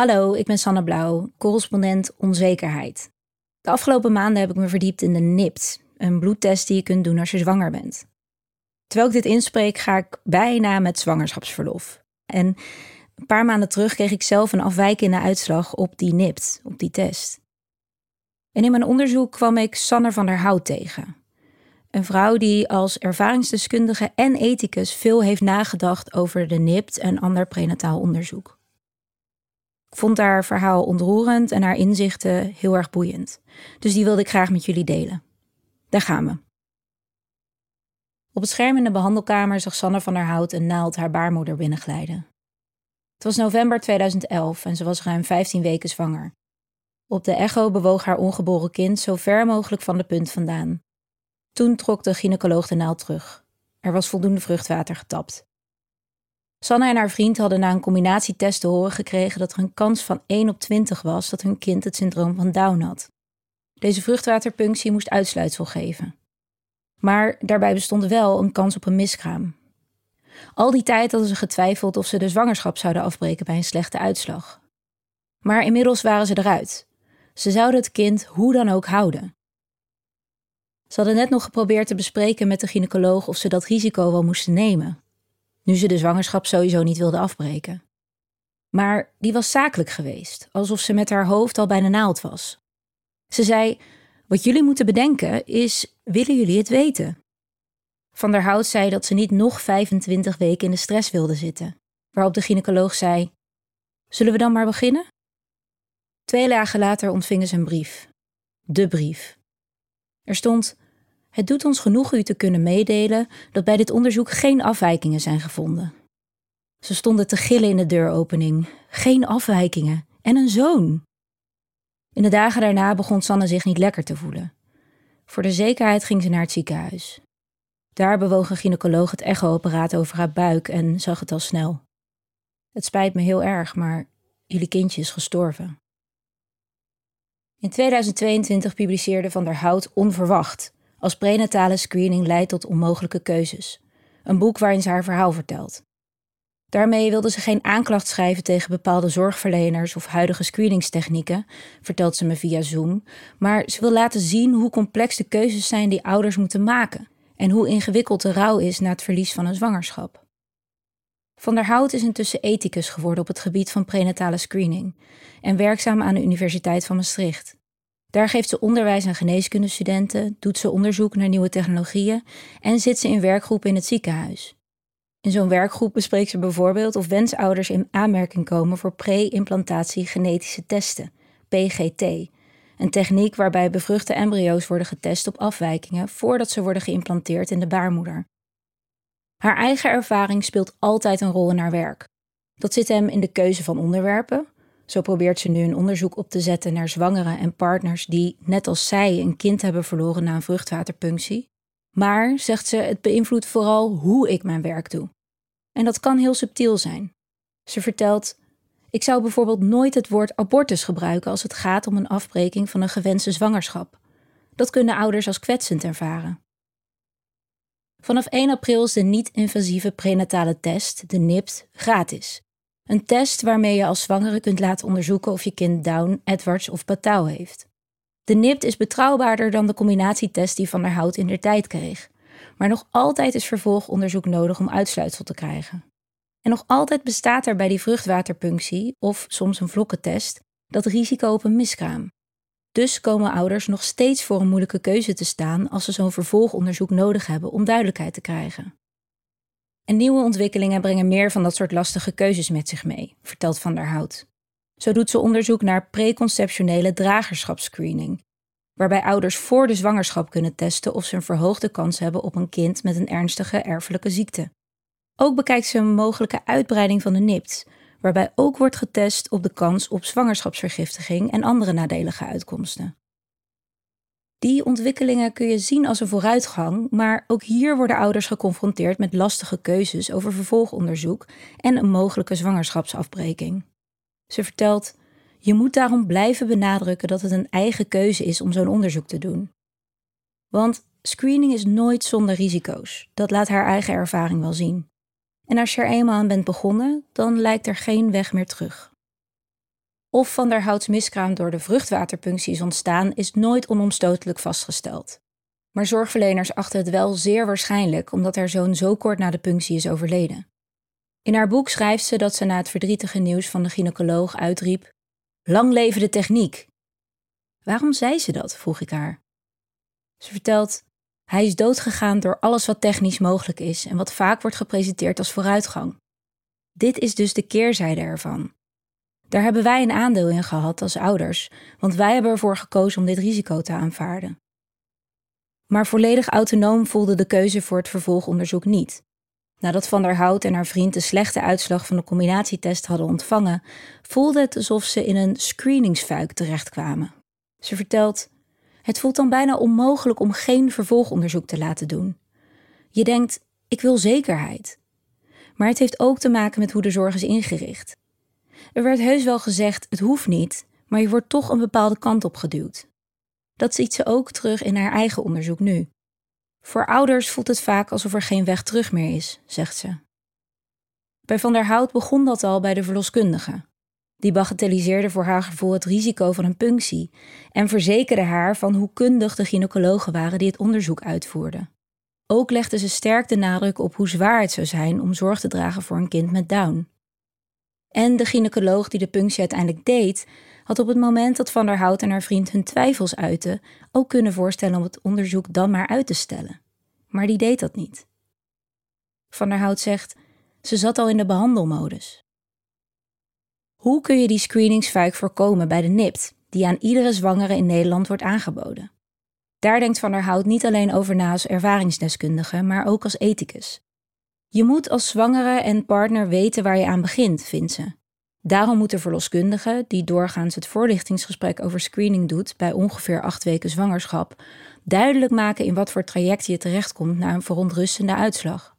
Hallo, ik ben Sanne Blauw, correspondent onzekerheid. De afgelopen maanden heb ik me verdiept in de NIPT, een bloedtest die je kunt doen als je zwanger bent. Terwijl ik dit inspreek, ga ik bijna met zwangerschapsverlof. En een paar maanden terug kreeg ik zelf een afwijkende uitslag op die NIPT, op die test. En in mijn onderzoek kwam ik Sanne van der Hout tegen. Een vrouw die als ervaringsdeskundige en ethicus veel heeft nagedacht over de NIPT en ander prenataal onderzoek. Ik vond haar verhaal ontroerend en haar inzichten heel erg boeiend. Dus die wilde ik graag met jullie delen. Daar gaan we. Op het scherm in de behandelkamer zag Sanne van der Hout een naald haar baarmoeder binnenglijden. Het was november 2011 en ze was ruim 15 weken zwanger. Op de echo bewoog haar ongeboren kind zo ver mogelijk van de punt vandaan. Toen trok de gynaecoloog de naald terug. Er was voldoende vruchtwater getapt. Sanne en haar vriend hadden na een combinatietest te horen gekregen dat er een kans van 1 op 20 was dat hun kind het syndroom van Down had. Deze vruchtwaterpunctie moest uitsluitsel geven. Maar daarbij bestond wel een kans op een miskraam. Al die tijd hadden ze getwijfeld of ze de zwangerschap zouden afbreken bij een slechte uitslag. Maar inmiddels waren ze eruit. Ze zouden het kind hoe dan ook houden. Ze hadden net nog geprobeerd te bespreken met de gynaecoloog of ze dat risico wel moesten nemen, nu ze de zwangerschap sowieso niet wilde afbreken. Maar die was zakelijk geweest, alsof ze met haar hoofd al bij de naald was. Ze zei: Wat jullie moeten bedenken is: willen jullie het weten? Van der Hout zei dat ze niet nog 25 weken in de stress wilde zitten, waarop de gynaecoloog zei: Zullen we dan maar beginnen? Twee dagen later ontvingen ze een brief. De brief. Er stond: Het doet ons genoeg u te kunnen meedelen dat bij dit onderzoek geen afwijkingen zijn gevonden. Ze stonden te gillen in de deuropening. Geen afwijkingen. En een zoon. In de dagen daarna begon Sanne zich niet lekker te voelen. Voor de zekerheid ging ze naar het ziekenhuis. Daar bewoog een gynaecoloog het echo-apparaat over haar buik en zag het al snel. Het spijt me heel erg, maar jullie kindje is gestorven. In 2022 publiceerde Van der Hout Onverwacht, als prenatale screening leidt tot onmogelijke keuzes. Een boek waarin ze haar verhaal vertelt. Daarmee wilde ze geen aanklacht schrijven tegen bepaalde zorgverleners of huidige screeningstechnieken, vertelt ze me via Zoom, maar ze wil laten zien hoe complex de keuzes zijn die ouders moeten maken en hoe ingewikkeld de rouw is na het verlies van een zwangerschap. Van der Hout is intussen ethicus geworden op het gebied van prenatale screening en werkzaam aan de Universiteit van Maastricht. Daar geeft ze onderwijs aan geneeskundestudenten, doet ze onderzoek naar nieuwe technologieën en zit ze in werkgroepen in het ziekenhuis. In zo'n werkgroep bespreekt ze bijvoorbeeld of wensouders in aanmerking komen voor pre-implantatie genetische testen, PGT, een techniek waarbij bevruchte embryo's worden getest op afwijkingen voordat ze worden geïmplanteerd in de baarmoeder. Haar eigen ervaring speelt altijd een rol in haar werk. Dat zit hem in de keuze van onderwerpen. Zo probeert ze nu een onderzoek op te zetten naar zwangeren en partners die, net als zij, een kind hebben verloren na een vruchtwaterpunctie. Maar, zegt ze, het beïnvloedt vooral hoe ik mijn werk doe. En dat kan heel subtiel zijn. Ze vertelt: Ik zou bijvoorbeeld nooit het woord abortus gebruiken als het gaat om een afbreking van een gewenste zwangerschap. Dat kunnen ouders als kwetsend ervaren. Vanaf 1 april is de niet-invasieve prenatale test, de NIPT, gratis. Een test waarmee je als zwangere kunt laten onderzoeken of je kind Down, Edwards of Patau heeft. De NIPT is betrouwbaarder dan de combinatietest die Van der Hout in der tijd kreeg. Maar nog altijd is vervolgonderzoek nodig om uitsluitsel te krijgen. En nog altijd bestaat er bij die vruchtwaterpunctie, of soms een vlokkentest, dat risico op een miskraam. Dus komen ouders nog steeds voor een moeilijke keuze te staan als ze zo'n vervolgonderzoek nodig hebben om duidelijkheid te krijgen. En nieuwe ontwikkelingen brengen meer van dat soort lastige keuzes met zich mee, vertelt Van der Hout. Zo doet ze onderzoek naar preconceptionele dragerschapsscreening, waarbij ouders voor de zwangerschap kunnen testen of ze een verhoogde kans hebben op een kind met een ernstige erfelijke ziekte. Ook bekijkt ze een mogelijke uitbreiding van de NIPT, waarbij ook wordt getest op de kans op zwangerschapsvergiftiging en andere nadelige uitkomsten. Die ontwikkelingen kun je zien als een vooruitgang, maar ook hier worden ouders geconfronteerd met lastige keuzes over vervolgonderzoek en een mogelijke zwangerschapsafbreking. Ze vertelt: Je moet daarom blijven benadrukken dat het een eigen keuze is om zo'n onderzoek te doen. Want screening is nooit zonder risico's, dat laat haar eigen ervaring wel zien. En als je er eenmaal aan bent begonnen, dan lijkt er geen weg meer terug. Of Van der Houts miskraam door de vruchtwaterpunctie is ontstaan, is nooit onomstotelijk vastgesteld. Maar zorgverleners achten het wel zeer waarschijnlijk omdat haar zoon zo kort na de punctie is overleden. In haar boek schrijft ze dat ze na het verdrietige nieuws van de gynaecoloog uitriep: Lang leven de techniek! Waarom zei ze dat? vroeg ik haar. Ze vertelt: Hij is doodgegaan door alles wat technisch mogelijk is en wat vaak wordt gepresenteerd als vooruitgang. Dit is dus de keerzijde ervan. Daar hebben wij een aandeel in gehad als ouders, want wij hebben ervoor gekozen om dit risico te aanvaarden. Maar volledig autonoom voelde de keuze voor het vervolgonderzoek niet. Nadat Van der Hout en haar vriend de slechte uitslag van de combinatietest hadden ontvangen, voelde het alsof ze in een screeningsfuik terechtkwamen. Ze vertelt: Het voelt dan bijna onmogelijk om geen vervolgonderzoek te laten doen. Je denkt: ik wil zekerheid. Maar het heeft ook te maken met hoe de zorg is ingericht. Er werd heus wel gezegd: het hoeft niet, maar je wordt toch een bepaalde kant op geduwd. Dat ziet ze ook terug in haar eigen onderzoek nu. Voor ouders voelt het vaak alsof er geen weg terug meer is, zegt ze. Bij Van der Hout begon dat al bij de verloskundige. Die bagatelliseerde voor haar gevoel het risico van een punctie en verzekerde haar van hoe kundig de gynaecologen waren die het onderzoek uitvoerden. Ook legde ze sterk de nadruk op hoe zwaar het zou zijn om zorg te dragen voor een kind met Down. En de gynaecoloog die de punctie uiteindelijk deed, had op het moment dat Van der Hout en haar vriend hun twijfels uiten, ook kunnen voorstellen om het onderzoek dan maar uit te stellen. Maar die deed dat niet. Van der Hout zegt: ze zat al in de behandelmodus. Hoe kun je die screeningsfuik voorkomen bij de NIPT, die aan iedere zwangere in Nederland wordt aangeboden? Daar denkt Van der Hout niet alleen over na als ervaringsdeskundige, maar ook als ethicus. Je moet als zwangere en partner weten waar je aan begint, vindt ze. Daarom moet de verloskundige, die doorgaans het voorlichtingsgesprek over screening doet bij ongeveer acht weken zwangerschap, duidelijk maken in wat voor traject je terechtkomt na een verontrustende uitslag.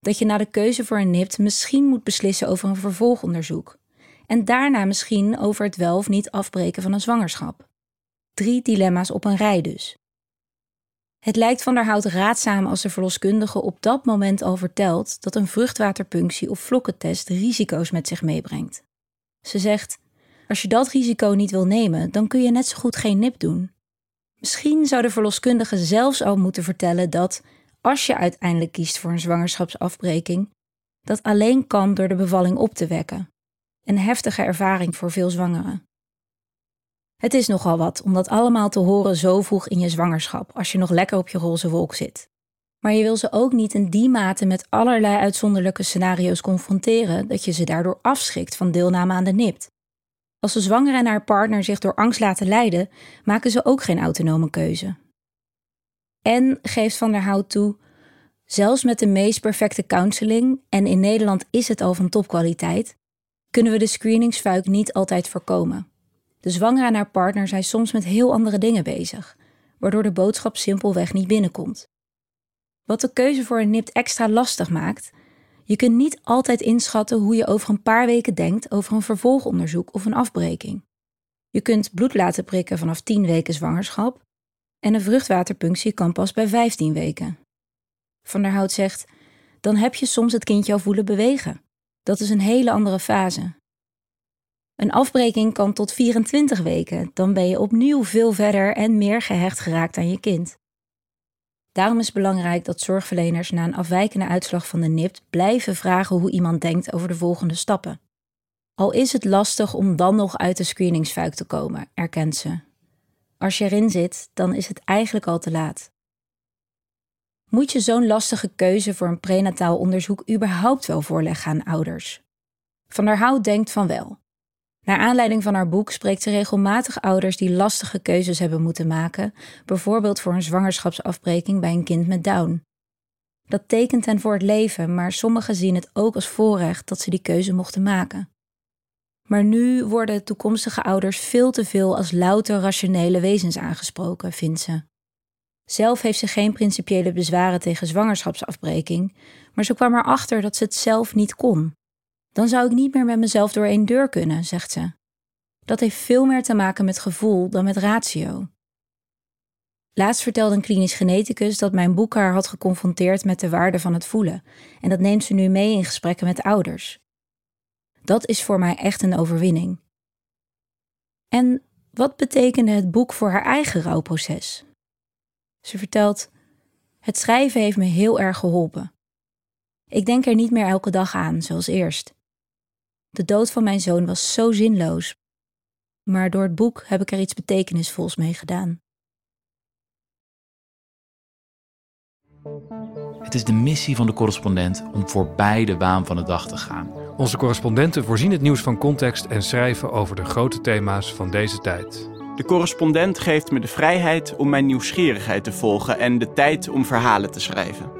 Dat je na de keuze voor een NIPT misschien moet beslissen over een vervolgonderzoek. En daarna misschien over het wel of niet afbreken van een zwangerschap. Drie dilemma's op een rij dus. Het lijkt van der Hout raadzaam als de verloskundige op dat moment al vertelt dat een vruchtwaterpunctie of vlokkentest risico's met zich meebrengt. Ze zegt: Als je dat risico niet wil nemen, dan kun je net zo goed geen nip doen. Misschien zou de verloskundige zelfs al moeten vertellen dat, als je uiteindelijk kiest voor een zwangerschapsafbreking, dat alleen kan door de bevalling op te wekken. Een heftige ervaring voor veel zwangeren. Het is nogal wat om dat allemaal te horen zo vroeg in je zwangerschap, als je nog lekker op je roze wolk zit. Maar je wil ze ook niet in die mate met allerlei uitzonderlijke scenario's confronteren dat je ze daardoor afschrikt van deelname aan de NIPT. Als de zwangere en haar partner zich door angst laten leiden, maken ze ook geen autonome keuze. En geeft Van der Hout toe, zelfs met de meest perfecte counseling, en in Nederland is het al van topkwaliteit, kunnen we de screeningsfuik niet altijd voorkomen. De zwangere en haar partner zijn soms met heel andere dingen bezig, waardoor de boodschap simpelweg niet binnenkomt. Wat de keuze voor een NIPT extra lastig maakt, je kunt niet altijd inschatten hoe je over een paar weken denkt over een vervolgonderzoek of een afbreking. Je kunt bloed laten prikken vanaf 10 weken zwangerschap en een vruchtwaterpunctie kan pas bij 15 weken. Van der Hout zegt: dan heb je soms het kindje al voelen bewegen. Dat is een hele andere fase. Een afbreking kan tot 24 weken, dan ben je opnieuw veel verder en meer gehecht geraakt aan je kind. Daarom is het belangrijk dat zorgverleners na een afwijkende uitslag van de NIPT blijven vragen hoe iemand denkt over de volgende stappen. Al is het lastig om dan nog uit de screeningsfuik te komen, erkent ze. Als je erin zit, dan is het eigenlijk al te laat. Moet je zo'n lastige keuze voor een prenataal onderzoek überhaupt wel voorleggen aan ouders? Van der Hout denkt van wel. Naar aanleiding van haar boek spreekt ze regelmatig ouders die lastige keuzes hebben moeten maken, bijvoorbeeld voor een zwangerschapsafbreking bij een kind met Down. Dat tekent hen voor het leven, maar sommigen zien het ook als voorrecht dat ze die keuze mochten maken. Maar nu worden toekomstige ouders veel te veel als louter rationele wezens aangesproken, vindt ze. Zelf heeft ze geen principiële bezwaren tegen zwangerschapsafbreking, maar ze kwam erachter dat ze het zelf niet kon. Dan zou ik niet meer met mezelf door één deur kunnen, zegt ze. Dat heeft veel meer te maken met gevoel dan met ratio. Laatst vertelde een klinisch geneticus dat mijn boek haar had geconfronteerd met de waarde van het voelen, en dat neemt ze nu mee in gesprekken met ouders. Dat is voor mij echt een overwinning. En wat betekende het boek voor haar eigen rouwproces? Ze vertelt: Het schrijven heeft me heel erg geholpen. Ik denk er niet meer elke dag aan, zoals eerst. De dood van mijn zoon was zo zinloos, maar door het boek heb ik er iets betekenisvols mee gedaan. Het is de missie van de correspondent om voorbij de waan van de dag te gaan. Onze correspondenten voorzien het nieuws van context en schrijven over de grote thema's van deze tijd. De correspondent geeft me de vrijheid om mijn nieuwsgierigheid te volgen en de tijd om verhalen te schrijven.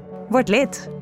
Word lid.